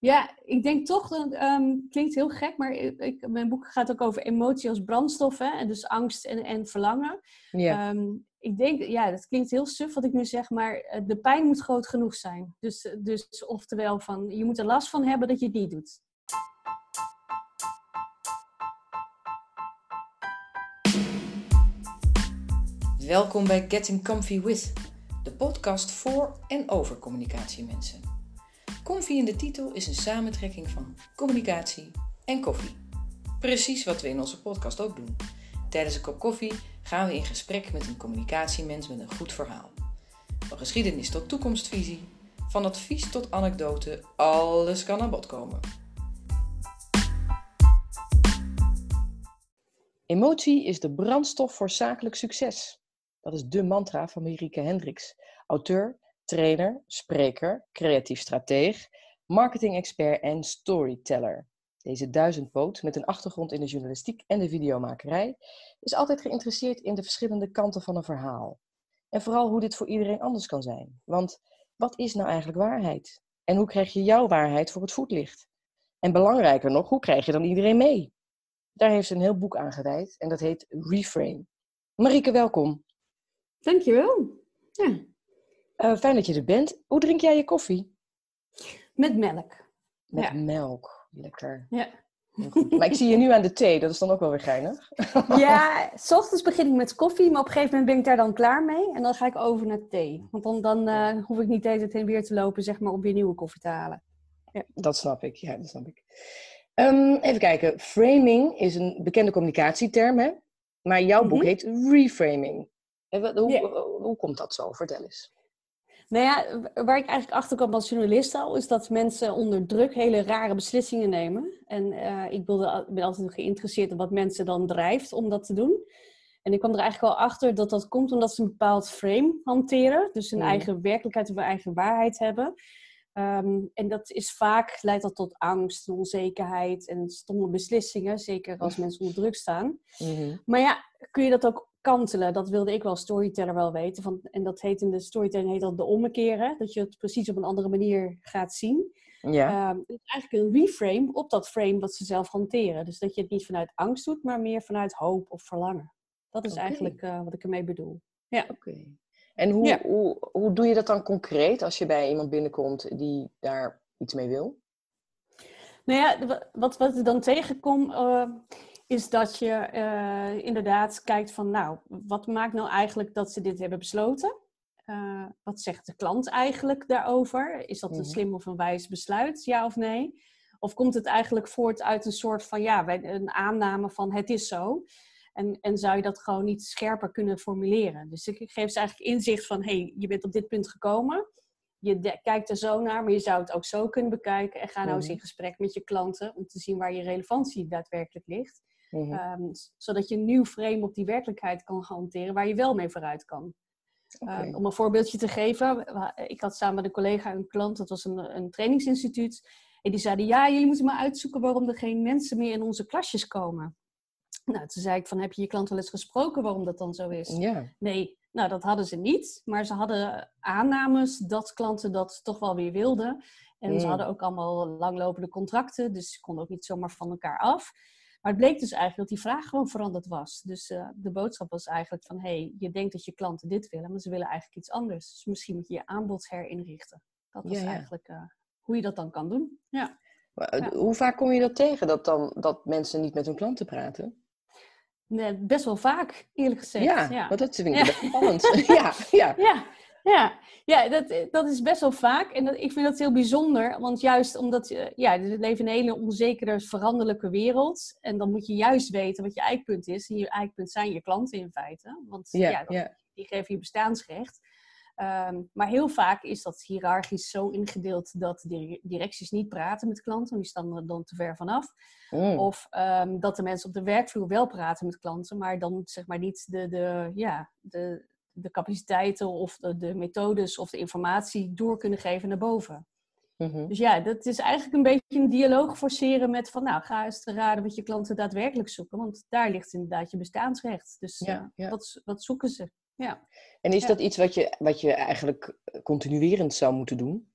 Ja, ik denk toch, dat ehm, klinkt heel gek, maar ik, mijn boek gaat ook over emotie als brandstof, hè? En dus angst en, en verlangen. Ja. Ehm, ik denk, ja, dat klinkt heel suf wat ik nu zeg, maar eh, de pijn moet groot genoeg zijn. Dus, dus oftewel, van, je moet er last van hebben dat je het niet doet. Welkom bij Getting Comfy With, de podcast voor en over communicatiemensen. Comfy in de titel is een samentrekking van communicatie en koffie. Precies wat we in onze podcast ook doen. Tijdens een kop koffie gaan we in gesprek met een communicatiemens met een goed verhaal. Van geschiedenis tot toekomstvisie, van advies tot anekdote, alles kan aan bod komen. Emotie is de brandstof voor zakelijk succes. Dat is de mantra van Marieke Hendricks, auteur, trainer, spreker, creatief strateeg, marketing-expert en storyteller. Deze duizendpoot, met een achtergrond in de journalistiek en de videomakerij, is altijd geïnteresseerd in de verschillende kanten van een verhaal. En vooral hoe dit voor iedereen anders kan zijn. Want wat is nou eigenlijk waarheid? En hoe krijg je jouw waarheid voor het voetlicht? En belangrijker nog, hoe krijg je dan iedereen mee? Daar heeft ze een heel boek aan gewijd en dat heet Reframe. Marieke, welkom. Dankjewel. Ja. Uh, fijn dat je er bent. Hoe drink jij je koffie? Met melk. Met Ja. melk. Lekker. Ja. Maar ik zie je nu aan de thee, dat is dan ook wel weer geinig. Ja, s ochtends begin ik met koffie, maar op een gegeven moment ben ik daar dan klaar mee. En dan ga ik over naar thee. Want dan, dan eh, hoef ik niet de hele tijd heen en weer te lopen, zeg maar, om weer nieuwe koffie te halen. Dat snap ik, ja, dat snap ik. Ehm, even kijken. Framing is een bekende communicatieterm, hè? Maar jouw boek Mhm. heet reframing. Hoe, Ja. hoe komt dat zo? Vertel eens. Nou ja, waar ik eigenlijk achter kwam als journalist al, is dat mensen onder druk hele rare beslissingen nemen. En eh, ik wilde, ben altijd geïnteresseerd in wat mensen dan drijft om dat te doen. En ik kwam er eigenlijk wel achter dat dat komt omdat ze een bepaald frame hanteren. Dus een Mhm. eigen werkelijkheid of een eigen waarheid hebben. Ehm, en dat is vaak, leidt dat tot angst, onzekerheid en stomme beslissingen. Zeker als mensen onder druk staan. Mhm. Maar ja, kun je dat ook kantelen? Dat wilde ik wel storyteller wel weten. Van, en dat heet in de storytelling heet dat de omkeren. Dat je het precies op een andere manier gaat zien. Ja, het is eigenlijk een reframe op dat frame wat ze zelf hanteren. Dus dat je het niet vanuit angst doet, maar meer vanuit hoop of verlangen. Dat is eigenlijk eh, wat ik ermee bedoel. oké. En hoe, Ja. hoe, hoe doe je dat dan concreet als je bij iemand binnenkomt die daar iets mee wil? Nou ja, wa- wat, wat ik dan tegenkom, eh, is dat je eh, inderdaad kijkt van, nou, wat maakt nou eigenlijk dat ze dit hebben besloten? Eh, wat zegt de klant eigenlijk daarover? Is dat een Mhm. slim of een wijs besluit, ja of nee? Of komt het eigenlijk voort uit een soort van, ja, een aanname van het is zo? En, en zou je dat gewoon niet scherper kunnen formuleren? Dus ik geef ze eigenlijk inzicht van, hé, hey, je bent op dit punt gekomen. Je de- kijkt er zo naar, maar je zou het ook zo kunnen bekijken. En ga nou eens Mhm. in gesprek met je klanten om te zien waar je relevantie daadwerkelijk ligt. Mhm. Ehm, zodat je een nieuw frame op die werkelijkheid kan hanteren waar je wel mee vooruit kan. Ehm, om een voorbeeldje te geven, ik had samen met een collega een klant, dat was een, een trainingsinstituut. En die zeiden, ja, jullie moeten maar uitzoeken waarom er geen mensen meer in onze klasjes komen. Nou, toen zei ik van, heb je je klant wel eens gesproken waarom dat dan zo is? Nee, nou dat hadden ze niet. Maar ze hadden aannames dat klanten dat toch wel weer wilden. En ze Mm. hadden ook allemaal langlopende contracten. Dus ze konden ook niet zomaar van elkaar af. Maar het bleek dus eigenlijk dat die vraag gewoon veranderd was. Dus eh, de boodschap was eigenlijk van... hé, hey, je denkt dat je klanten dit willen, maar ze willen eigenlijk iets anders. Dus misschien moet je je aanbod herinrichten. Dat was Ja, ja. eigenlijk eh, hoe je dat dan kan doen. Ja. Maar, eh, Ja. Hoe vaak kom je dat tegen, dat, dan, dat mensen niet met hun klanten praten? Nee, best wel vaak, eerlijk gezegd. Ja, ja. want dat vind ik Ja. best spannend. ja, ja. Ja, ja. ja dat, dat is best wel vaak. En dat, ik vind dat heel bijzonder. Want juist omdat je, ja, we leven in een hele onzekere, veranderlijke wereld. En dan moet je juist weten wat je eikpunt is. En je eikpunt zijn je klanten in feite. Want ja, Ja, dat- ja. die geven je bestaansrecht. Ehm, maar heel vaak is dat hiërarchisch zo ingedeeld dat directies niet praten met klanten. Die staan er dan te ver vanaf. Mm. Of ehm, dat de mensen op de werkvloer wel praten met klanten, maar dan zeg maar niet de, de, ja, de, de capaciteiten of de, de methodes of de informatie door kunnen geven naar boven. Mhm. Dus ja, dat is eigenlijk een beetje een dialoog forceren met van nou, ga eens te raden wat je klanten daadwerkelijk zoeken, want daar ligt inderdaad je bestaansrecht. Dus Ja, eh, ja. Wat, wat zoeken ze? Ja. En is Ja. dat iets wat je, wat je eigenlijk continuerend zou moeten doen?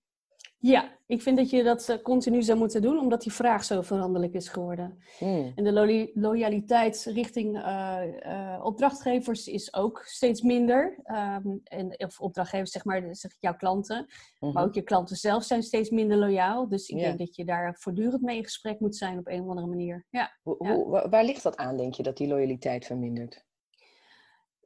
Ja, ik vind dat je dat eh, continu zou moeten doen, omdat die vraag zo veranderlijk is geworden. Hmm. En de lo loyaliteit richting uh, uh, opdrachtgevers is ook steeds minder. Um, en, of opdrachtgevers, zeg maar, zeg jouw klanten. Mm -hmm. Maar ook je klanten zelf zijn steeds minder loyaal. Dus ik yeah. denk dat je daar voortdurend mee in gesprek moet zijn op een of andere manier. Ja. Hoe, ja. Waar ligt dat aan, denk je, dat die loyaliteit vermindert?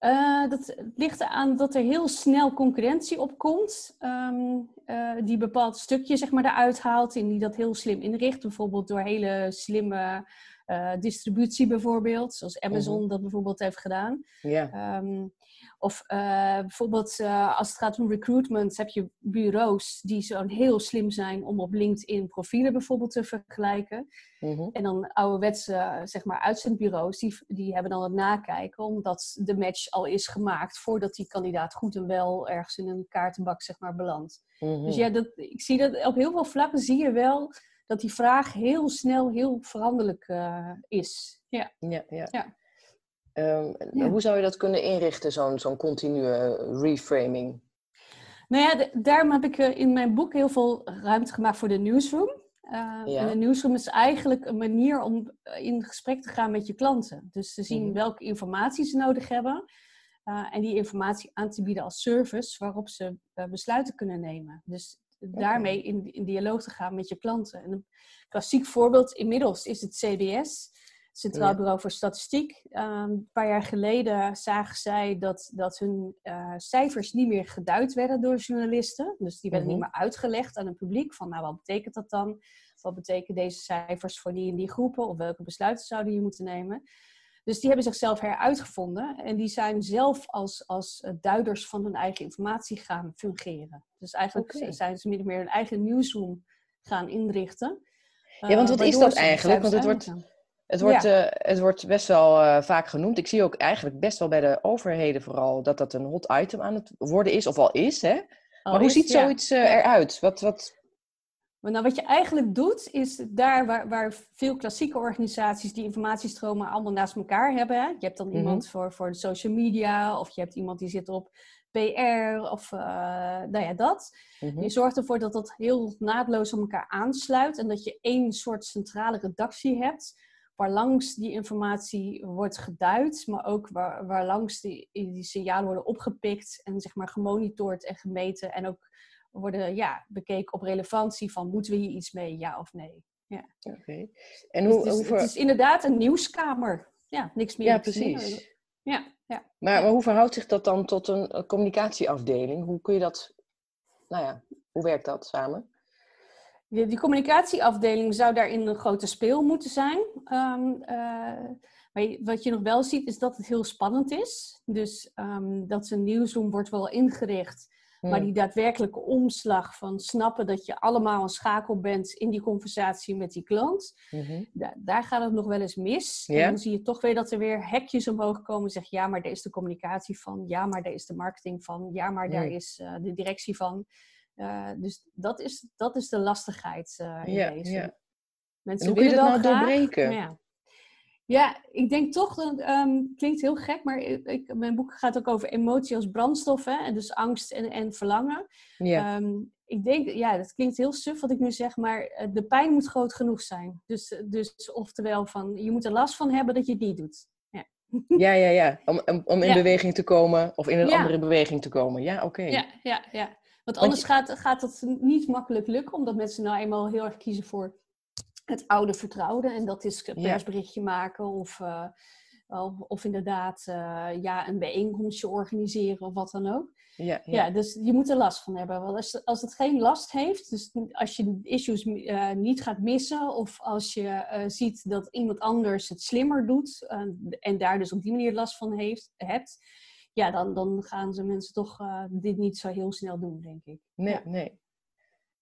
Uh, dat ligt aan dat er heel snel concurrentie opkomt, um, uh, die bepaald stukje zeg maar, eruit haalt en die dat heel slim inricht. Bijvoorbeeld door hele slimme uh, distributie bijvoorbeeld, zoals Amazon uh -huh. dat bijvoorbeeld heeft gedaan. Ja. Um, of bijvoorbeeld als het gaat om recruitment heb je bureaus die zo heel slim zijn om op LinkedIn profielen bijvoorbeeld te vergelijken. Mhm. En dan ouderwetse zeg maar, uitzendbureaus, die, die hebben dan het nakijken, omdat de match al is gemaakt voordat die kandidaat goed en wel ergens in een kaartenbak zeg maar, belandt. Mhm. Dus ja, dat, ik zie dat op heel veel vlakken zie je wel dat die vraag heel snel heel veranderlijk uh, is. Ja. Ja, ja. Ja. Um, Ja. Hoe zou je dat kunnen inrichten, zo'n zo'n continue reframing? Nou ja, de- daarom heb ik eh, in mijn boek heel veel ruimte gemaakt voor de newsroom. Uh, Ja. En de newsroom is eigenlijk een manier om eh, in gesprek te gaan met je klanten. Dus te zien Mhm. welke informatie ze nodig hebben. uh, en die informatie aan te bieden als service waarop ze eh, besluiten kunnen nemen. Dus daarmee in, in dialoog te gaan met je klanten. En een klassiek voorbeeld inmiddels is het CBS, Centraal Ja. Bureau voor Statistiek. Um, een paar jaar geleden zagen zij dat, dat hun eh, cijfers niet meer geduid werden door journalisten. Dus die werden Mhm. niet meer uitgelegd aan het publiek. Van nou, wat betekent dat dan? Wat betekenen deze cijfers voor die en die groepen? Of welke besluiten zouden je moeten nemen? Dus die hebben zichzelf heruitgevonden. En die zijn zelf als, als eh, duiders van hun eigen informatie gaan fungeren. Dus eigenlijk zijn ze min of meer hun eigen newsroom gaan inrichten. Ja, want Eh, wat is waardoor dat eigenlijk? Want het wordt-. Het wordt, eh, het wordt best wel eh, vaak genoemd. Ik zie ook eigenlijk best wel bij de overheden vooral dat dat een hot item aan het worden is, of al is. Hè? Maar hoe is, ziet zoiets eh, eruit? Wat, wat... Maar nou, wat je eigenlijk doet, is daar waar, waar veel klassieke organisaties die informatiestromen allemaal naast elkaar hebben. Hè? Je hebt dan Mhm. iemand voor, voor de social media, of je hebt iemand die zit op PR, of eh, nou ja, dat. Mhm. Je zorgt ervoor dat dat heel naadloos op elkaar aansluit en dat je één soort centrale redactie hebt, waar langs die informatie wordt geduid, maar ook waar, waar langs die, die signalen worden opgepikt en zeg maar gemonitord en gemeten en ook worden ja, bekeken op relevantie van moeten we hier iets mee, ja of nee. Oké. En Dus hoe, het, is, hoe ver- het is inderdaad een nieuwskamer. Ja, niks meer. Ja, precies. Ja, ja. Maar, maar hoe verhoudt zich dat dan tot een, communicatieafdeling? Hoe kun je dat, nou ja, hoe werkt dat samen? Die, die communicatieafdeling zou daarin een grote speel moeten zijn. Ehm, eh, maar wat je nog wel ziet is dat het heel spannend is. Dus ehm, dat zijn nieuwsroom wordt wel ingericht. Maar die daadwerkelijke omslag van snappen dat je allemaal een schakel bent in die conversatie met die klant. Mhm. Da- daar gaat het nog wel eens mis. En dan zie je toch weer dat er weer hekjes omhoog komen. en Zeg ja, maar daar is de communicatie van. Ja, maar daar is de marketing van. Ja, maar daar is eh, de directie van. Eh, dus dat is, dat is de lastigheid eh in deze. ja. En Mensen hoe kun je willen dat nou graag, doorbreken? Ja. Ja, ik denk toch, dat ehm, klinkt heel gek, maar ik, mijn boek gaat ook over emotie als brandstof. Hè? En dus angst en, en verlangen. Ja. Ehm, ik denk, ja, dat klinkt heel suf wat ik nu zeg, maar eh, de pijn moet groot genoeg zijn. Dus, dus oftewel, van, je moet er last van hebben dat je het niet doet. ja, ja, ja. Om, om, om in Ja. beweging te komen of in een Ja. andere beweging te komen. Ja, oké. Ja, ja, ja. Want Want anders je- gaat, gaat dat niet makkelijk lukken, omdat mensen nou eenmaal heel erg kiezen voor het oude vertrouwde. En dat is een persberichtje maken of, eh, of, of inderdaad eh, ja, een bijeenkomstje organiseren of wat dan ook. Ja, ja. Ja, dus je moet er last van hebben. Want als, als het geen last heeft, dus als je issues eh, niet gaat missen, of als je ziet dat iemand anders het slimmer doet en daar dus op die manier last van heeft, hebt, ja, dan, dan gaan ze mensen toch dit niet zo heel snel doen, denk ik. Nee, Ja. nee.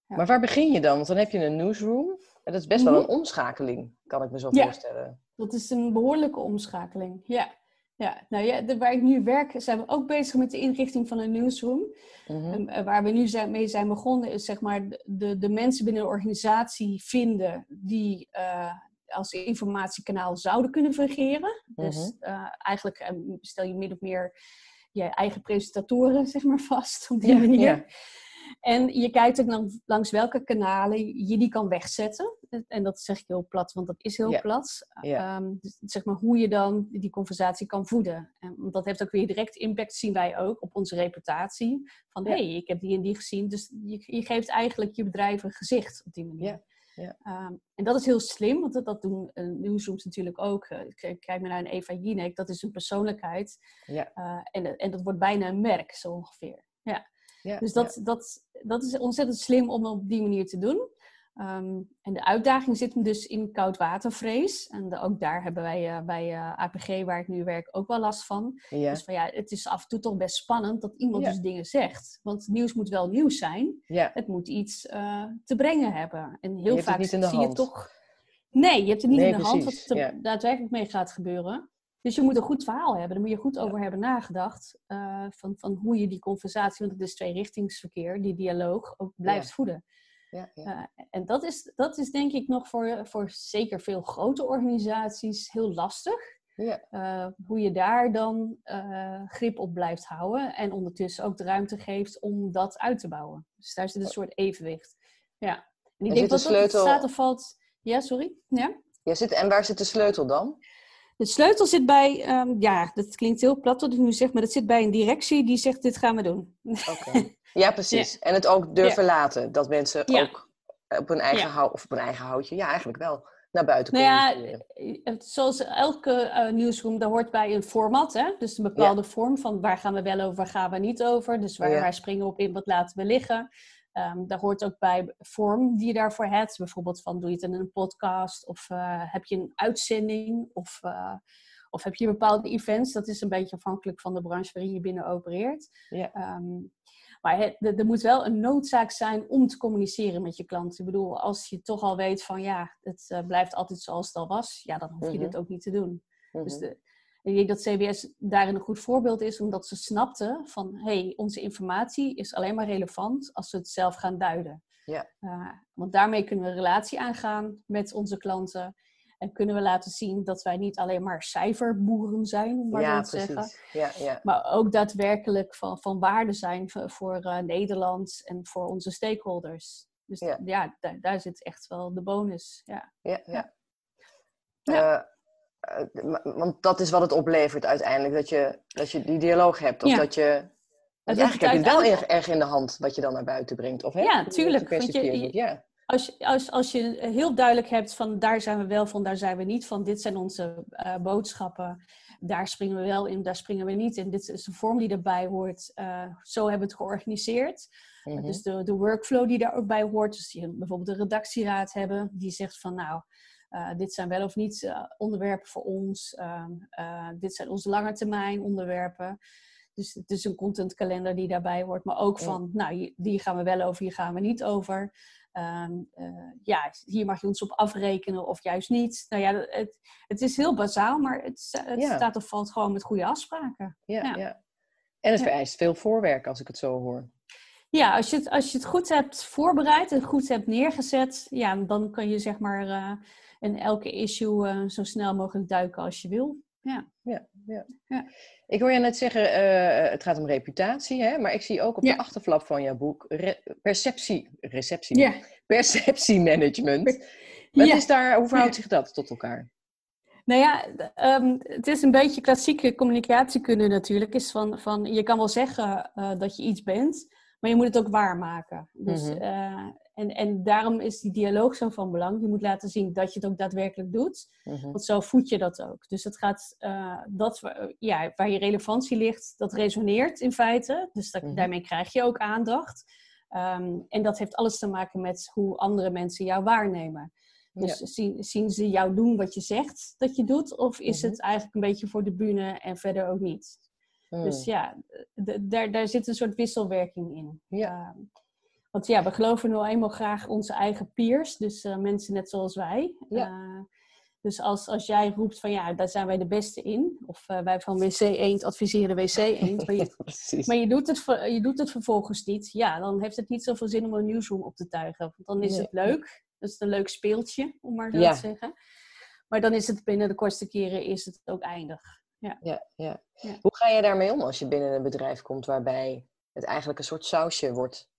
Maar waar begin je dan? Want dan heb je een newsroom. En dat is best wel Mhm. een omschakeling, kan ik me zo Ja. voorstellen. Dat is een behoorlijke omschakeling. Ja, ja. Nou ja, de, waar ik nu werk, zijn we ook bezig met de inrichting van een newsroom. Mhm. En, eh, waar we nu zijn, mee zijn begonnen, is zeg maar de- de, mensen binnen de organisatie vinden die eh, als informatiekanaal zouden kunnen fungeren. Dus Mhm. eh, eigenlijk stel je min of meer je eigen presentatoren zeg maar, vast op die Ja, manier. ja. En je kijkt ook langs welke kanalen je die kan wegzetten. En dat zeg ik heel plat, want dat is heel plat. Ehm, dus zeg maar hoe je dan die conversatie kan voeden. En, want dat heeft ook weer direct impact, zien wij ook, op onze reputatie. Van hé, hey, ik heb die en die gezien. Dus je, je, geeft eigenlijk je bedrijf een gezicht op die manier. Ja. Ehm, en dat is heel slim, want dat, dat doen uh, newsrooms natuurlijk ook. Uh, kijk maar naar een Eva Jinek, dat is een persoonlijkheid. Ja. Uh, en, en dat wordt bijna een merk, zo ongeveer. Ja. Ja dus dat, dat, dat is ontzettend slim om op die manier te doen. Um, en de uitdaging zit dus in koudwatervrees. En de, ook daar hebben wij bij APG, waar ik nu werk, ook wel last van. Ja. Dus van ja, het is af en toe toch best spannend dat iemand dus dingen zegt. Want nieuws moet wel nieuws zijn. Het moet iets te brengen hebben. En heel vaak zie hand. je toch... Nee, je hebt het niet in de hand wat er daadwerkelijk mee gaat gebeuren. Dus je moet een goed verhaal hebben. Daar moet je goed over hebben nagedacht. Uh, van, van hoe je die conversatie, want het is tweerichtingsverkeer, die dialoog ook blijft voeden. Ja, ja. Uh, en dat is, dat is denk ik nog voor, voor zeker veel grote organisaties heel lastig. Ja. Uh, hoe je daar dan grip op blijft houden en ondertussen ook de ruimte geeft om dat uit te bouwen. Dus daar zit een soort evenwicht. Ja. En ik denk dat de sleutel... staat of valt. Ja, sorry. Ja? Ja, zit... En waar zit de sleutel dan? De sleutel zit bij, um, ja, dat klinkt heel plat wat ik nu zeg, maar dat zit bij een directie die zegt: dit gaan we doen. Ja, precies. En het ook durven laten. Dat mensen ook op hun eigen hout, of op hun eigen houtje, ja, eigenlijk wel, naar buiten nou komen. Ja, zoals elke uh, nieuwsroom, daar hoort bij een format. Hè? Dus een bepaalde vorm van waar gaan we wel over, waar gaan we niet over. Dus waar, waar springen we op in, wat laten we liggen. Um, daar hoort ook bij vorm die je daarvoor hebt. Bijvoorbeeld van doe je het in een podcast of uh, heb je een uitzending of, uh, of heb je bepaalde events. Dat is een beetje afhankelijk van de branche waarin je binnen opereert. Ja. Um, maar er moet wel een noodzaak zijn om te communiceren met je klant. Ik bedoel, als je toch al weet van ja, het uh, blijft altijd zoals het al was, ja, dan hoef je mm -hmm. dit ook niet te doen. Mm -hmm. Dus de, ik denk dat CBS daarin een goed voorbeeld is, omdat ze snapten van hé, hey, onze informatie is alleen maar relevant als we het zelf gaan duiden. Ja. Uh, want daarmee kunnen we een relatie aangaan met onze klanten. En kunnen we laten zien dat wij niet alleen maar cijferboeren zijn, om maar ja, te zeggen. Ja, ja. Maar ook daadwerkelijk van, van waarde zijn voor, voor uh, Nederland en voor onze stakeholders. Dus ja, ja daar, daar, zit echt wel de bonus. Ja, ja. ja. Uh, eh, want dat is wat het oplevert uiteindelijk, dat je, dat je die dialoog hebt. Of dat je. Want eigenlijk heb je wel erg, erg, in de hand wat je dan naar buiten brengt. Of, hè? Ja, tuurlijk. Want je, ja. Als, je, als, als je heel duidelijk hebt van daar zijn we wel van, daar zijn we niet van, dit zijn onze uh, boodschappen, daar springen we wel in, daar springen we niet in, dit is de vorm die erbij hoort, uh, zo hebben we het georganiseerd. Mm -hmm. Dus de, de workflow die daar ook bij hoort, dus je bijvoorbeeld een redactieraad hebben, die zegt van nou, dit zijn wel of niet uh, onderwerpen voor ons. Uh, dit zijn onze langetermijn onderwerpen. Dus het is een contentkalender die daarbij hoort. Maar ook van, nou, die gaan we wel over, hier gaan we niet over. Um, ja, hier mag je ons op afrekenen of juist niet. Nou ja, het, het is heel bazaal, maar het, het ja. staat of valt gewoon met goede afspraken. Ja, ja. ja. En het vereist veel voorwerk, als ik het zo hoor. Ja, als je, het, als je het goed hebt voorbereid en goed hebt neergezet, ja, dan kan je zeg maar en elke issue uh, zo snel mogelijk duiken als je wil. Ja. Ja, ja. ja. Ik hoor je net zeggen, uh, het gaat om reputatie, hè? maar ik zie ook op de achterflap van jouw boek perceptie, receptie, ja. perceptiemanagement. Wat is daar, hoe verhoudt zich dat tot elkaar? Nou ja, um, het is een beetje klassieke communicatiekunde natuurlijk. Is van, van, je kan wel zeggen uh, dat je iets bent, maar je moet het ook waarmaken. Dus mm -hmm. En, en daarom is die dialoog zo van belang. Je moet laten zien dat je het ook daadwerkelijk doet. Mhm. Want zo voed je dat ook. Dus het gaat, uh, dat, ja, waar je relevantie ligt, dat resoneert in feite. Dus dat, mhm. daarmee krijg je ook aandacht. Um, en dat heeft alles te maken met hoe andere mensen jou waarnemen. Dus zien, zien, ze jou doen wat je zegt dat je doet? Of is mhm. het eigenlijk een beetje voor de bühne en verder ook niet? Dus ja, daar, daar zit een soort wisselwerking in. Ja. Uh, want ja, we geloven nu eenmaal graag onze eigen peers, dus uh, mensen net zoals wij. Ja. Uh, dus als, als jij roept van ja, daar zijn wij de beste in, of wij van WC Eend adviseren WC Eend, maar, je, maar je, doet het, je doet het vervolgens niet, ja, dan heeft het niet zoveel zin om een nieuwsroom op te tuigen. Want dan is nee. het leuk, dat is een leuk speeltje, om maar zo ja. te zeggen. Maar dan is het binnen de kortste keren is het ook eindig. Ja. Ja, ja. ja. Hoe ga je daarmee om als je binnen een bedrijf komt waarbij het eigenlijk een soort sausje wordt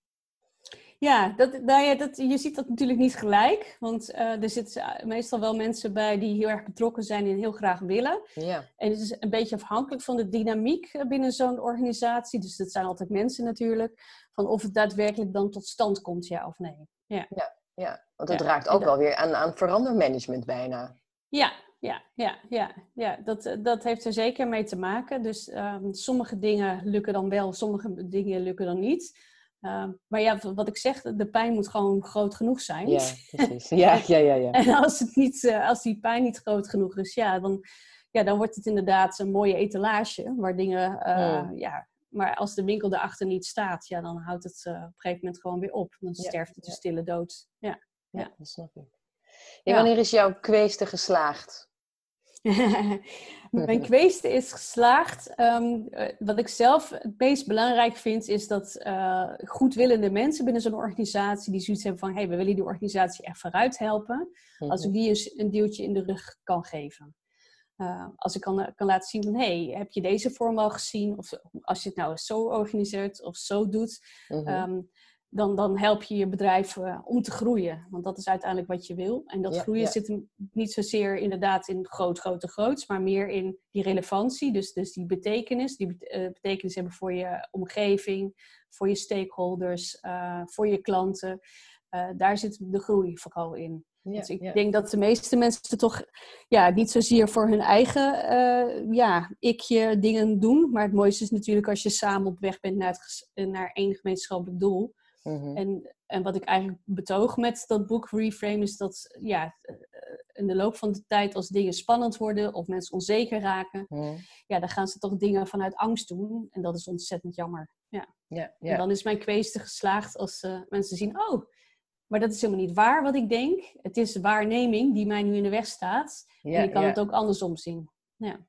Ja, dat, nou ja dat, je ziet dat natuurlijk niet gelijk. Want uh, er zitten meestal wel mensen bij die heel erg betrokken zijn en heel graag willen. Ja. En het is een beetje afhankelijk van de dynamiek binnen zo'n organisatie. Dus dat zijn altijd mensen natuurlijk. Van of het daadwerkelijk dan tot stand komt, ja of nee. Ja, ja, ja. want het raakt ook wel weer aan, aan verandermanagement bijna. Ja, ja, ja, ja, ja. Dat, dat heeft er zeker mee te maken. Dus um, sommige dingen lukken dan wel, sommige dingen lukken dan niet. Uh, maar ja, wat ik zeg, de pijn moet gewoon groot genoeg zijn. Ja, precies. Ja, ja, ja, ja. en als, het niet, uh, als die pijn niet groot genoeg is, ja dan, ja, dan wordt het inderdaad een mooie etalage waar dingen, uh, hmm. ja, maar als de winkel erachter niet staat, ja, dan houdt het op een gegeven moment gewoon weer op. Dan sterft het de stille dood. Ja, ja. dat snap ik. Ja, wanneer is jouw kweeste geslaagd? Mijn kweeste is geslaagd. Um, wat ik zelf het meest belangrijk vind, is dat uh, goedwillende mensen binnen zo'n organisatie die zoiets hebben van: hé, hey, we willen die organisatie echt vooruit helpen. Als ik mhm. die eens een duwtje in de rug kan geven. Uh, als ik kan, kan laten zien van, hé, hey, heb je deze vorm al gezien? Of als je het nou zo organiseert of zo doet. Mm um, dan, dan help je je bedrijf uh, om te groeien. Want dat is uiteindelijk wat je wil. En dat groeien zit hem niet zozeer inderdaad in groot, grote groots, maar meer in die relevantie. Dus, dus die betekenis, die uh, betekenis hebben voor je omgeving, voor je stakeholders, uh, voor je klanten. daar zit de groei vooral in. dus ik denk dat de meeste mensen toch ja, niet zozeer voor hun eigen ja, ikje dingen doen. Maar het mooiste is natuurlijk als je samen op weg bent naar, het, naar één gemeenschappelijk doel. Mhm. en, en wat ik eigenlijk betoog met dat boek Reframe is dat ja, eh, in de loop van de tijd als dingen spannend worden of mensen onzeker raken, mhm. ja, dan gaan ze toch dingen vanuit angst doen. En dat is ontzettend jammer. Ja. Ja, ja. En dan is mijn kweeste geslaagd als uh, mensen zien, oh, maar dat is helemaal niet waar wat ik denk. Het is waarneming die mij nu in de weg staat. En ik kan het ook andersom zien. Ja.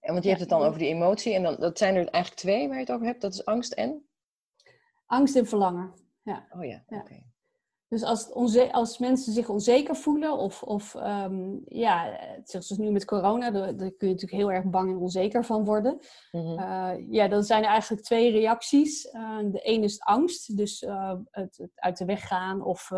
En want je hebt het dan over die emotie en dan, dat zijn er eigenlijk twee waar je het over hebt. Dat is angst en? Angst en verlangen ja. Oh ja, oké. Dus als, als, mensen zich onzeker voelen, of, of um, ja, zoals nu met corona, daar, kun je natuurlijk heel erg bang en onzeker van worden. Mm ja, dan zijn er eigenlijk twee reacties. Uh, de ene is angst, dus uh, het, het, uit de weg gaan of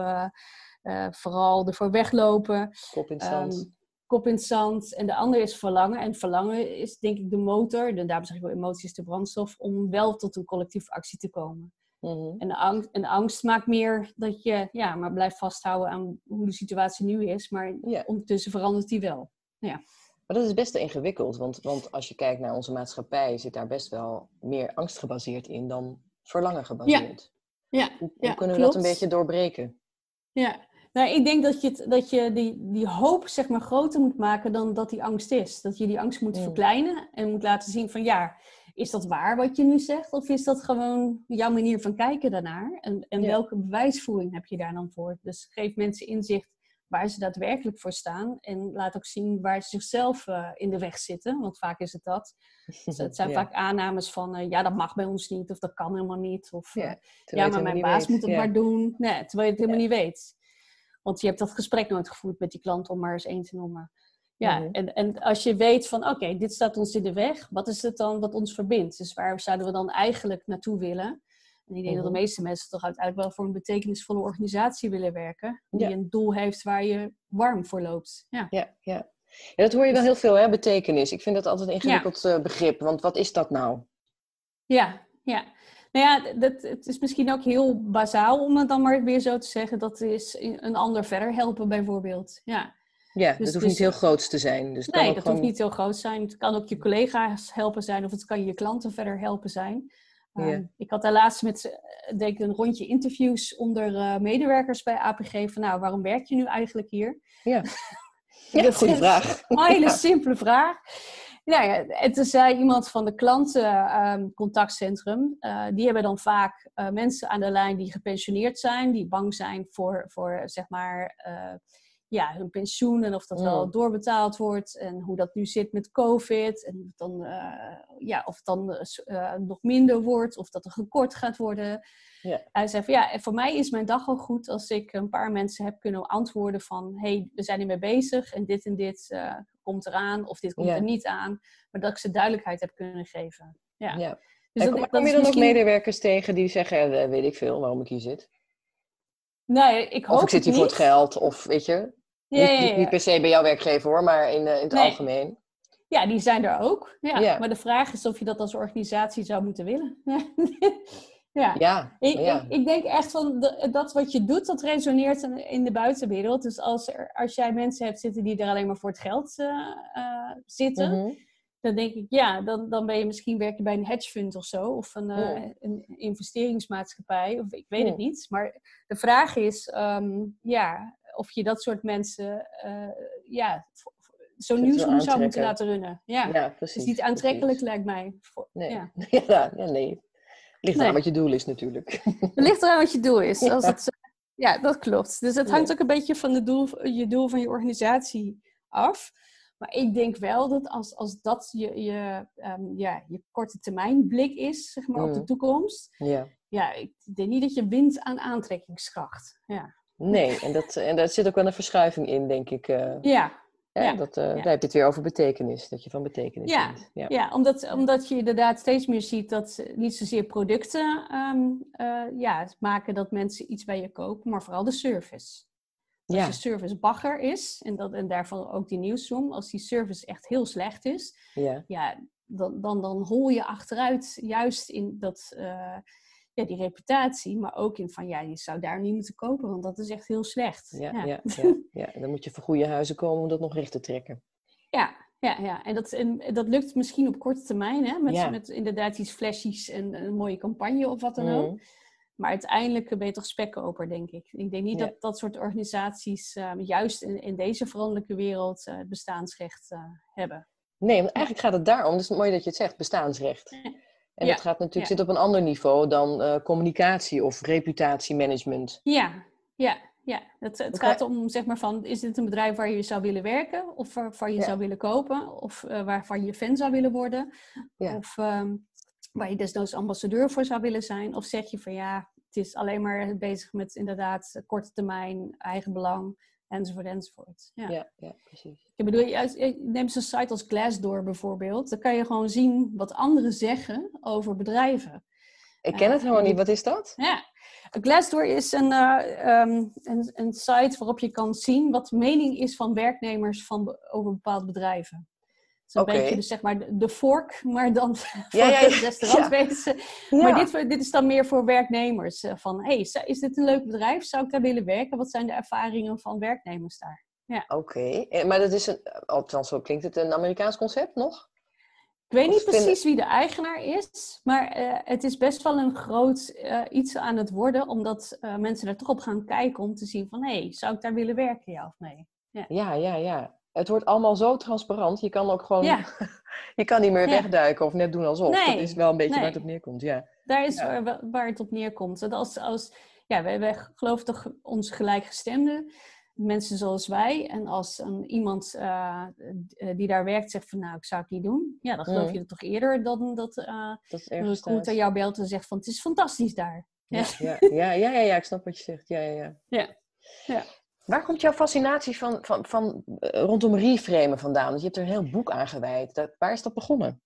vooral ervoor weglopen. Kop in het zand. Um, kop in het zand. En de andere is verlangen. En verlangen is denk ik de motor, en daarom zeg ik wel emoties de brandstof, om wel tot een collectieve actie te komen. Mhm. en, de angst, en de angst maakt meer dat je ja, maar blijft vasthouden aan hoe de situatie nu is. Maar ondertussen verandert die wel. Ja. Maar dat is best ingewikkeld, want, want als je kijkt naar onze maatschappij, zit daar best wel meer angst gebaseerd in dan verlangen gebaseerd. Ja. ja. Hoe, hoe kunnen we dat een beetje doorbreken? Ja, nou, ik denk dat je, dat je die, die hoop zeg maar groter moet maken dan dat die angst is. Dat je die angst moet mm. verkleinen en moet laten zien van ja, is dat waar wat je nu zegt? Of is dat gewoon jouw manier van kijken daarnaar? En, en welke bewijsvoering heb je daar dan voor? Dus geef mensen inzicht waar ze daadwerkelijk voor staan. En laat ook zien waar ze zichzelf uh, in de weg zitten. Want vaak is het dat. Dus het zijn vaak aannames van, uh, ja, dat mag bij ons niet. Of dat kan helemaal niet. Of, ja, uh, ja maar mijn baas weet. moet het ja. maar doen. Nee, terwijl je het helemaal niet weet. Want je hebt dat gesprek nooit gevoerd met die klant om maar eens één te noemen. Ja, mhm. en, en als je weet van oké, dit staat ons in de weg, wat is het dan wat ons verbindt? Dus waar zouden we dan eigenlijk naartoe willen? En ik denk dat de mhm. meeste mensen toch uiteindelijk wel voor een betekenisvolle organisatie willen werken. Die een doel heeft waar je warm voor loopt. Ja, ja, ja. ja dat hoor je wel dus heel veel, hè, betekenis. Ik vind dat altijd een ingewikkeld ja. Eh, begrip, want wat is dat nou? Ja, ja. Nou ja, dat, het is misschien ook heel bazaal om het dan maar weer zo te zeggen. Dat is een ander verder helpen bijvoorbeeld. Ja. Ja, dus, dat hoeft niet heel groot te zijn. Dus nee, dat hoeft niet heel groot te zijn. Het kan ook je collega's helpen zijn of het kan je klanten verder helpen zijn. Ehm, ik had daar laatst met denk een rondje interviews onder uh, medewerkers bij APG van nou, waarom werk je nu eigenlijk hier? Ja, ja goede vraag. Een hele simpele vraag. Nou ja, en toen zei iemand van de klantencontactcentrum, uh, die hebben dan vaak mensen aan de lijn die gepensioneerd zijn, die bang zijn voor, voor zeg maar ja, hun pensioen en of dat wel mm. doorbetaald wordt en hoe dat nu zit met COVID en dan, uh, ja, of het dan uh, nog minder wordt of dat er gekort gaat worden. Ja. Hij zei van ja, voor mij is mijn dag al goed als ik een paar mensen heb kunnen antwoorden van hey, we zijn ermee bezig en dit en dit uh, komt eraan of dit komt er niet aan, maar dat ik ze duidelijkheid heb kunnen geven. Ja. ja. Dus en kom, je dan misschien... ook medewerkers tegen die zeggen, weet ik veel, waarom ik hier zit? Nee, ik hoop Of ik zit hier voor het geld, of weet je. Ja, Niet, niet, ja. niet per se bij jouw werkgever hoor, maar in, eh, in het Nee. algemeen. Ja, die zijn er ook. Ja. Ja. Maar de vraag is of je dat als organisatie zou moeten willen. ja. Ja, Ik, ja. ik, ik denk echt van de- dat wat je doet, dat resoneert in- in de buitenwereld. Dus als, er, als jij mensen hebt zitten die er alleen maar voor het geld eh, eh, zitten, Mhm. Dan denk ik, ja, dan, dan ben je misschien werk je bij een hedge fund of zo, of een, eh, een investeringsmaatschappij, of ik weet het niet. Maar de vraag is, ehm, ja, of je dat soort mensen, eh, ja, zo'n nieuwsroom zou moeten laten runnen. Ja, Ja, het precies. is niet aantrekkelijk, precies. lijkt mij. Voor- Nee. Ja. Nee. Ligt Nee. aan wat je doel is natuurlijk. Het ligt eraan wat je doel is. Als Ja. het, eh, ja, dat klopt. Dus het hangt ook een beetje van de doel, je doel van je organisatie af. Maar ik denk wel dat als, als dat je, je, ehm, ja, je korte termijn blik is, zeg maar, op de Mm. toekomst. Ja. Ja, ik denk niet dat je wint aan aantrekkingskracht. Ja, Nee, en, dat, en daar zit ook wel een verschuiving in, denk ik. eh, ja, Ja, dat, eh, ja. Daar heb je het weer over betekenis, dat je van betekenis Ja, bent. Ja. ja omdat, omdat je inderdaad steeds meer ziet dat niet zozeer producten ehm, eh, ja, maken dat mensen iets bij je kopen, maar vooral de service. Als Ja, je service bagger is, en, dat, en daarvan ook die nieuwsroom, als die service echt heel slecht is, ja. ja, dan, dan, dan hol je achteruit juist in dat, eh, ja, die reputatie, maar ook in van ja, je zou daar niet moeten kopen, want dat is echt heel slecht. Ja, ja. ja, ja, dan moet je voor goede huizen komen om dat nog recht te trekken. Ja, ja, ja. En, dat, en dat lukt misschien op korte termijn, hè? Met, Ja. met inderdaad iets flashies en een mooie campagne of wat dan ook. Mhm. Maar uiteindelijk ben je toch spekkoper, denk ik. Ik denk niet Ja. dat dat soort organisaties ehm, juist in, in deze veranderlijke wereld eh, het bestaansrecht eh, hebben. Nee, want eigenlijk gaat het daarom, dus mooi dat je het zegt, bestaansrecht. En Ja, dat gaat natuurlijk ja. zit op een ander niveau dan eh, communicatie of reputatiemanagement. Ja, ja, ja. Het, het gaat om, zeg maar, van, is dit een bedrijf waar je zou willen werken? Of waarvan je zou willen kopen? Of eh, waarvan je fan zou willen worden? Ja. Of ehm, waar je desnoods ambassadeur voor zou willen zijn? Of zeg je van, ja, het is alleen maar bezig met inderdaad korte termijn, eigen belang, enzovoort, enzovoort. Ja. Ja, ja, precies. Ik bedoel, neem eens een site als Glassdoor bijvoorbeeld. Dan kan je gewoon zien wat anderen zeggen over bedrijven. Ik ken Eh, het helemaal die- niet. Wat is dat? Ja, Glassdoor is een, eh, ehm, een, een site waarop je kan zien wat de mening is van werknemers van, over bepaalde bedrijven. Het is een beetje dus zeg maar de, fork, maar dan voor Ja, ja, het ja. restaurantwezen. Ja. Maar dit, dit is dan meer voor werknemers. eh, Van, hey, is dit een leuk bedrijf? Zou ik daar willen werken? Wat zijn de ervaringen van werknemers daar? Oké, Eh, maar dat is een, althans zo klinkt het, een Amerikaans concept nog? Ik weet niet precies wie de eigenaar is, maar eh, het is best wel een groot eh, iets aan het worden, omdat eh, mensen er toch op gaan kijken om te zien van, hé, hey, zou ik daar willen werken, ja of nee? Ja, ja, ja. Het wordt allemaal zo transparant. Je kan ook gewoon, Ja. je kan niet meer Ja. wegduiken of net doen alsof. Nee, Dat is wel een beetje waar het op neerkomt, ja. Daar is Ja. waar, waar het op neerkomt. Dat als, als, ja, wij, wij geloven toch onze gelijkgestemden, mensen zoals wij. En als een, iemand eh, eh, die daar werkt zegt van, nou, ik zou het niet doen. Ja, dan geloof Mm. je het toch eerder dan dat eh Dat is een recruiter thuis. jou belt en zegt van, het is fantastisch daar. Ja, ja, ja, ja, ja, ja, ik snap wat je zegt. Ja, ja, ja. Ja. Waar komt jouw fascinatie van, van, van, eh, rondom reframen vandaan? Want je hebt er een heel boek aan gewijd. Dat, waar is dat begonnen?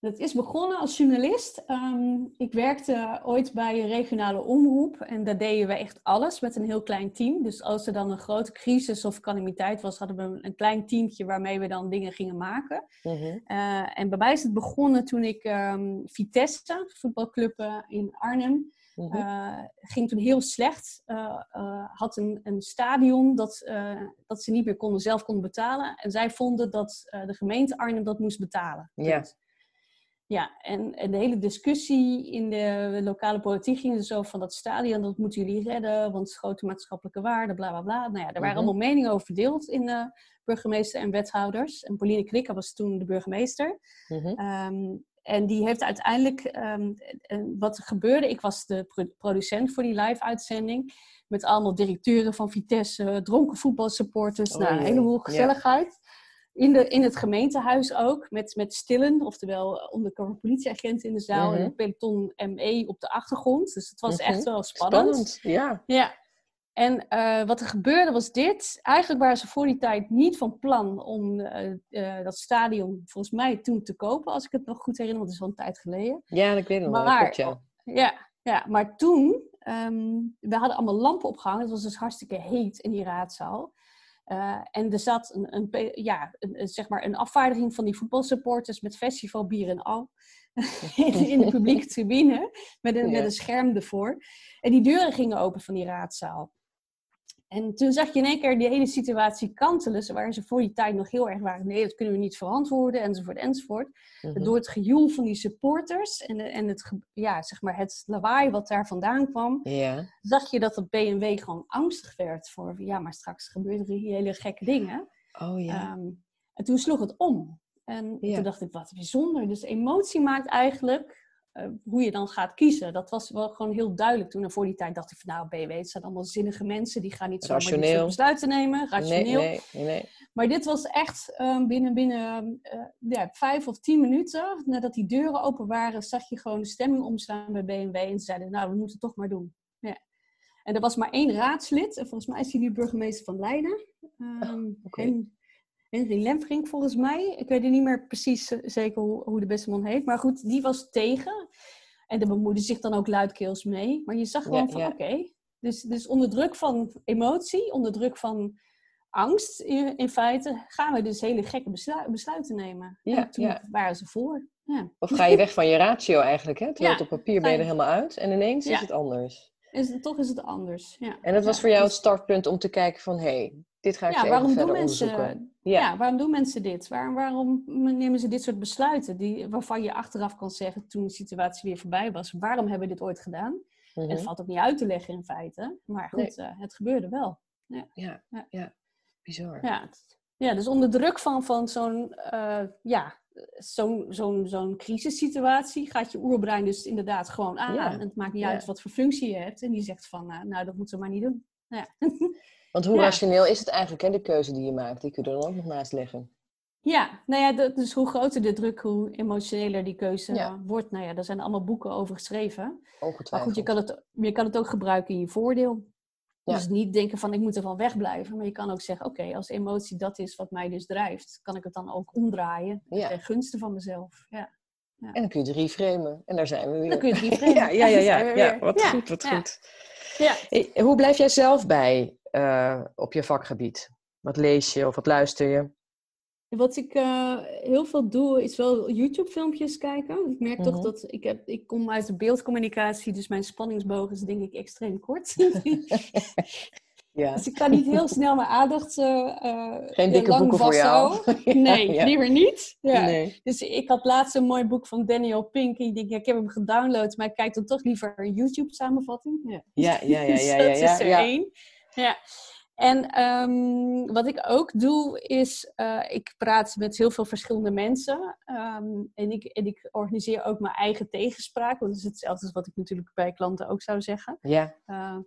Dat is begonnen als journalist. Ehm, ik werkte ooit bij een regionale omroep en daar deden we echt alles met een heel klein team. Dus als er dan een grote crisis of calamiteit was, hadden we een klein teamtje waarmee we dan dingen gingen maken. Mhm. Eh, en bij mij is het begonnen toen ik ehm, Vitesse, voetbalclub in Arnhem, Mhm. eh, ging toen heel slecht. Eh, eh, had een, een stadion dat, dat ze niet meer konden, zelf konden betalen. En zij vonden dat de gemeente Arnhem dat moest betalen. Ja. Ja, en, en de hele discussie in de lokale politiek ging er zo van dat stadion, dat moeten jullie redden, want grote maatschappelijke waarde, bla bla bla. Nou ja, er waren Mhm. allemaal meningen over verdeeld in de burgemeester en wethouders. En Pauline Krikke was toen de burgemeester. Mhm. Ehm, en die heeft uiteindelijk, en wat er gebeurde, ik was de pro- producent voor die live-uitzending, met allemaal directeuren van Vitesse, dronken voetbalsupporters, Oh nou, een heleboel ja. gezelligheid. In, de, in het gemeentehuis ook, met, met stillen, oftewel ondercover politieagenten in de zaal Mhm. en een peloton ME op de achtergrond. Dus het was Mhm. echt wel spannend. Spannend, ja. Ja. En eh, wat er gebeurde was dit. Eigenlijk waren ze voor die tijd niet van plan om eh, eh, dat stadion volgens mij toen te kopen, als ik het nog goed herinner, want het is al een tijd geleden. Ja, ik weet het nog. Maar- klopt, ja. Ja, Ja, maar toen, ehm, we hadden allemaal lampen opgehangen. Het was dus hartstikke heet in die raadzaal. En er zat een, een, ja, een, zeg maar een afvaardiging van die voetbalsupporters met festivalbier en al. in de publieke tribune, met een, met een scherm ervoor. En die deuren gingen open van die raadzaal. En toen zag je in één keer die hele situatie kantelen, waar ze voor die tijd nog heel erg waren. Nee, dat kunnen we niet verantwoorden, enzovoort, enzovoort. Mhm. Door het gejoel van die supporters en, en het, ja, zeg maar het lawaai wat daar vandaan kwam, zag je dat het BMW gewoon angstig werd voor, ja, maar straks gebeuren er hele gekke dingen. Oh ja. Ehm, en toen sloeg het om. En toen dacht ik, wat bijzonder. Dus emotie maakt eigenlijk hoe je dan gaat kiezen. Dat was wel gewoon heel duidelijk toen. En voor die tijd dacht ik van nou, BW, het zijn allemaal zinnige mensen. Die gaan niet zo besluiten nemen. Rationeel. Nee, nee, nee, Maar dit was echt um, binnen, binnen uh, ja, vijf of tien minuten, nadat die deuren open waren, zag je gewoon de stemming omslaan bij BMW. En ze zeiden, nou, we moeten het toch maar doen. Ja. En er was maar één raadslid. En volgens mij is hij nu burgemeester van Leiden. Um, oh, okay. Henry Lemfrink volgens mij. Ik weet niet meer precies eh, zeker hoe, hoe, de beste man heet. Maar goed, die was tegen. En daar bemoeide zich dan ook luidkeels mee. Maar je zag gewoon van oké. Dus, dus onder druk van emotie, onder druk van angst in, in feite, gaan we dus hele gekke besluiten nemen. Ja, en toen waren ze voor. Ja. Of ga je weg van je ratio eigenlijk, hè? Terwijl op papier ben je er helemaal uit en ineens is het anders. Is het, toch is het anders, ja. En dat was voor jou het startpunt om te kijken van... hé, hey, dit ga ik ja, waarom doen mensen, ja. waarom doen mensen dit? Waarom, waarom nemen ze dit soort besluiten? Die, waarvan je achteraf kan zeggen, toen de situatie weer voorbij was... waarom hebben we dit ooit gedaan? En het mhm. valt ook niet uit te leggen in feite. Maar goed, uh, het gebeurde wel. Ja, ja, ja. ja. bizar. Ja, ja, dus onder druk van, van zo'n uh, ja, zo'n zo'n zo'n crisissituatie gaat je oerbrein dus inderdaad gewoon aan. En het maakt niet uit wat voor functie je hebt. En die zegt van, uh, nou, dat moeten we maar niet doen. Ja. Want hoe rationeel is het eigenlijk, hè, de keuze die je maakt? Die kun je er dan ook nog naast leggen. Ja, nou ja, dus hoe groter de druk, hoe emotioneler die keuze wordt. Nou ja, daar zijn allemaal boeken over geschreven. Ongetwijfeld. Maar goed, je kan het, je kan het ook gebruiken in je voordeel. Dus niet denken van ik moet ervan wegblijven. Maar je kan ook zeggen, oké, als emotie dat is wat mij dus drijft, kan ik het dan ook omdraaien ten gunste van mezelf. Ja. Ja. En dan kun je drie framen. En daar zijn we weer. Dan kun je drie framen. ja, ja, ja, ja, ja. Wat goed, wat goed. Ja. hoe blijf jij zelf bij uh, op je vakgebied? Wat lees je of wat luister je? Wat ik uh, heel veel doe, is wel YouTube-filmpjes kijken. Ik merk toch mhm. dat ik, heb, ik kom uit de beeldcommunicatie, dus mijn spanningsboog is denk ik extreem kort. ja. Dus ik kan niet heel snel mijn aandacht uh, Geen dikke lang boeken voor jou? nee, ja. liever niet. Ja. Nee. Dus ik had laatst een mooi boek van Daniel Pink. Ik denk, ja, ik heb hem gedownload, maar ik kijk dan toch liever een YouTube-samenvatting. Ja, ja, ja. ja, ja, ja, dus dat is er één. Ja. En um, wat ik ook doe, is uh, ik praat met heel veel verschillende mensen. Um, en, ik, en ik organiseer ook mijn eigen tegenspraak. Want dat is hetzelfde als wat ik natuurlijk bij klanten ook zou zeggen. Ja. Uh,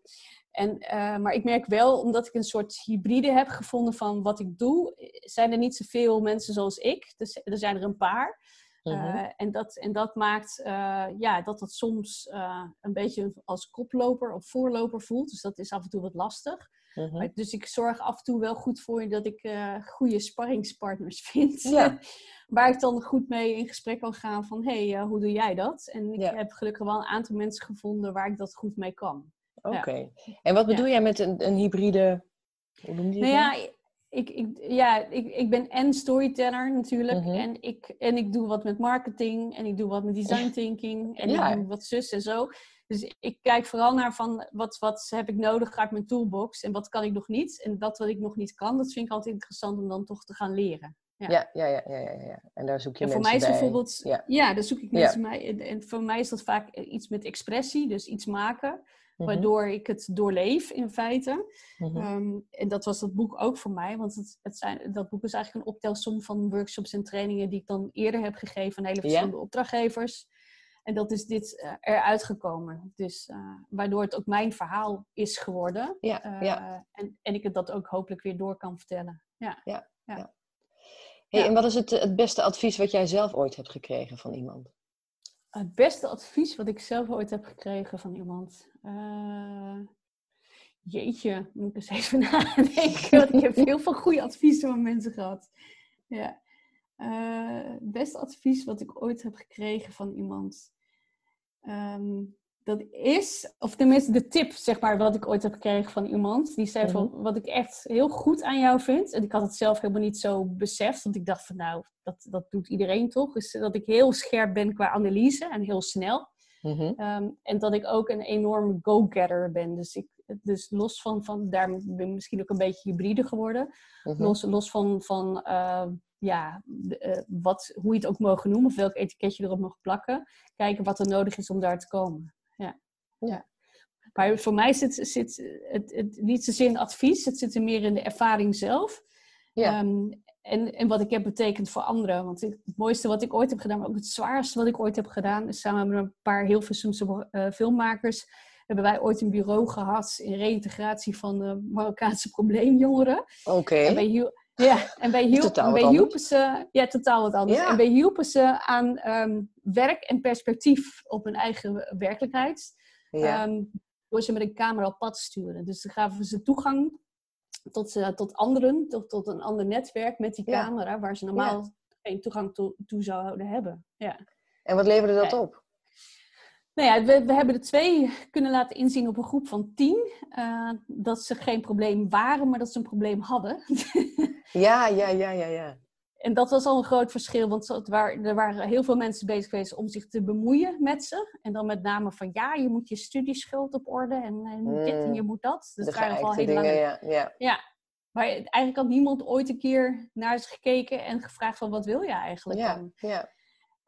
en, uh, maar ik merk wel, omdat ik een soort hybride heb gevonden van wat ik doe, zijn er niet zoveel mensen zoals ik. Dus er zijn er een paar. Uh, en, dat, en dat maakt uh, ja, dat het soms uh, een beetje als koploper of voorloper voelt. Dus dat is af en toe wat lastig. Uh-huh. Dus ik zorg af en toe wel goed voor dat ik goede sparringspartners vind. Ja. waar ik dan goed mee in gesprek kan gaan van... hé, hey, hoe doe jij dat? En ik heb gelukkig wel een aantal mensen gevonden waar ik dat goed mee kan. Oké. Ja. En wat bedoel jij met een, een hybride... Hoe noem je nou ja, ik, ik, ja, ik, ik ben en storyteller natuurlijk. Mhm. en, ik, en ik doe wat met marketing. En ik doe wat met design thinking. En ik doe wat zus en zo. Dus ik kijk vooral naar van wat, wat heb ik nodig uit mijn toolbox. En wat kan ik nog niet. En dat wat ik nog niet kan, dat vind ik altijd interessant om dan toch te gaan leren. Ja, ja, ja, ja. ja, ja. En daar zoek je en voor mij is bij. bijvoorbeeld... Ja. ja, daar zoek ik mensen bij. En voor mij is dat vaak iets met expressie. Dus iets maken. Mhm. Waardoor ik het doorleef in feite. Mhm. Ehm, en dat was dat boek ook voor mij. Want het, het zijn, dat boek is eigenlijk een optelsom van workshops en trainingen die ik dan eerder heb gegeven aan hele verschillende opdrachtgevers. En dat is dit uh, eruit gekomen. Dus uh, waardoor het ook mijn verhaal is geworden. Ja, uh, ja. En, en ik het dat ook hopelijk weer door kan vertellen. Ja. ja, ja. Hey, En wat is het, het beste advies wat jij zelf ooit hebt gekregen van iemand? Het beste advies wat ik zelf ooit heb gekregen van iemand. Uh, jeetje, moet ik eens even nadenken. Want ik heb heel veel goede adviezen van mensen gehad. Ja. Uh, het beste advies wat ik ooit heb gekregen van iemand. Um, dat is, of tenminste de tip, zeg maar, wat ik ooit heb gekregen van iemand. Die zei van, Mhm. wat ik echt heel goed aan jou vind. En ik had het zelf helemaal niet zo beseft. Want ik dacht van, nou, dat, dat doet iedereen toch. Is dat ik heel scherp ben qua analyse en heel snel. Mhm. Ehm, en dat ik ook een enorme go-getter ben. Dus, ik, dus los van, van, daar ben ik misschien ook een beetje hybride geworden. Mhm. Los, los van, van eh, ja, de, eh, wat, hoe je het ook mogen noemen, of welk etiket je erop mag plakken. Kijken wat er nodig is om daar te komen. Ja. Maar voor mij zit, zit het, het niet zozeer in advies, het zit er meer in de ervaring zelf. Ja. Ehm, en, en wat ik heb betekend voor anderen. Want ik- het mooiste wat ik ooit heb gedaan, maar ook het zwaarste wat ik ooit heb gedaan, is samen met een paar Hilversumse eh, filmmakers, hebben wij ooit een bureau gehad in reïntegratie van eh, Marokkaanse probleemjongeren. Oké. En wij, hiel- ja, en wij, hiel- hielpen ze... Ja, totaal wat anders. Ja. En wij hielpen ze aan ehm, werk en perspectief op hun eigen werkelijkheid. Ja. Ehm, door ze met een camera op pad te sturen. Dus dan gaven ze toegang tot, eh, tot anderen, tot, tot een ander netwerk met die Ja. camera, waar ze normaal geen toegang toe, toe zouden hebben. Ja. En wat leverde dat op? Nou ja, we, we hebben er twee kunnen laten inzien op een groep van tien. eh, dat ze geen probleem waren, maar dat ze een probleem hadden. Ja, ja, ja, ja, ja. En dat was al een groot verschil, want het er waren heel veel mensen bezig geweest om zich te bemoeien met ze. En dan met name van ja, je moet je studieschuld op orde en, en moet dit en je moet dat. Dus het waren geëikte hele dingen, lange... ja. ja. Maar eigenlijk had niemand ooit een keer naar ze gekeken en gevraagd van wat wil je eigenlijk Ja, dan? ja.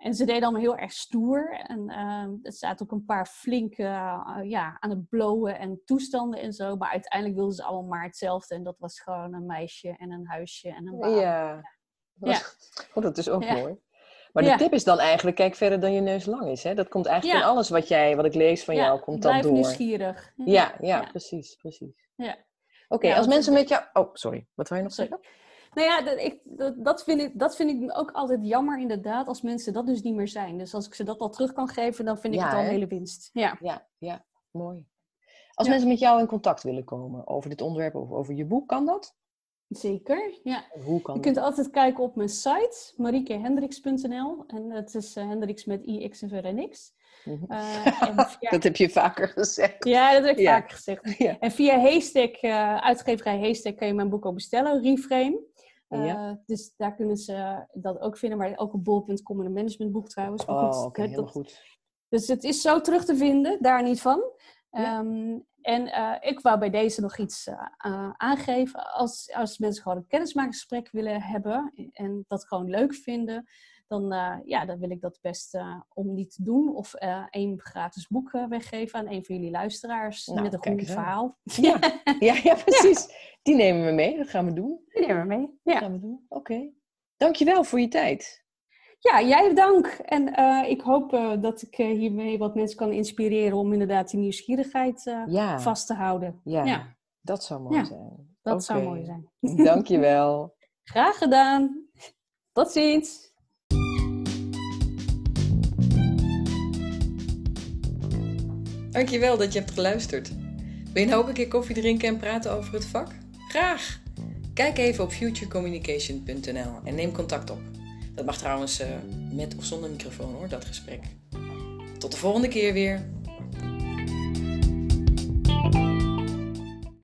En ze deden allemaal heel erg stoer. En ehm, er zaten ook een paar flinke eh, ja, aan het blowen en toestanden en zo. Maar uiteindelijk wilden ze allemaal maar hetzelfde. En dat was gewoon een meisje en een huisje en een baan. Ja. Ja. Oh, dat is ook Ja. mooi. Maar de Ja. tip is dan eigenlijk, kijk verder dan je neus lang is. Hè? Dat komt eigenlijk Ja. in alles wat, jij, wat ik lees van jou, komt dat Blijf door. nieuwsgierig. Ja, ja, Ja. precies, precies. Ja. Oké, als mensen met jou... Oh, sorry. Wat wil je nog Sorry. zeggen? Nou ja, dat, ik, dat, dat, vind ik, dat vind ik ook altijd jammer inderdaad, als mensen dat dus niet meer zijn. Dus als ik ze dat al terug kan geven, dan vind ik het al een hele winst. Ja. Ja, ja, mooi. Als mensen met jou in contact willen komen over dit onderwerp of over je boek, kan dat? Zeker, ja. Hoe kan Je dat? kunt altijd kijken op mijn site, mariekehendricks.nl. En het is eh, Hendricks met i, x en verder niks. Mhm. Eh, en via- Dat heb je vaker gezegd. Ja, dat heb ik Ja. vaker gezegd. Ja. En via Haystack, eh, uitgeverij Haystack, kun je mijn boek ook bestellen, Reframe. Eh, Ja. Dus daar kunnen ze dat ook vinden, maar ook op bol.com en een managementboek trouwens. Maar goed, Oh, oké, dat- helemaal goed. Dus het is zo terug te vinden, daar niet van. Ja. En eh, ik wou bij deze nog iets eh, eh, aangeven. Als, als mensen gewoon een kennismakingsgesprek willen hebben en dat gewoon leuk vinden, dan, ja, dan wil ik dat best om niet te doen. Of één gratis boek weggeven aan een van jullie luisteraars Nou, met een goed verhaal. Ja, ja, ja precies. Die nemen we mee. Dat gaan we doen. Die nemen we mee. Dat Ja. gaan we doen. Oké. Dankjewel voor je tijd. Ja, jij dank. En eh, ik hoop eh, dat ik eh, hiermee wat mensen kan inspireren om inderdaad die nieuwsgierigheid eh, Ja, vast te houden. ja, Ja. dat zou mooi Ja, zijn. Dat zou mooi zijn. Dankjewel. Graag gedaan. Tot ziens. Dankjewel dat je hebt geluisterd. Wil je nou ook een keer koffie drinken en praten over het vak? Graag! Kijk even op futurecommunication.nl en neem contact op. Dat mag trouwens eh, met of zonder microfoon hoor, dat gesprek. Tot de volgende keer weer.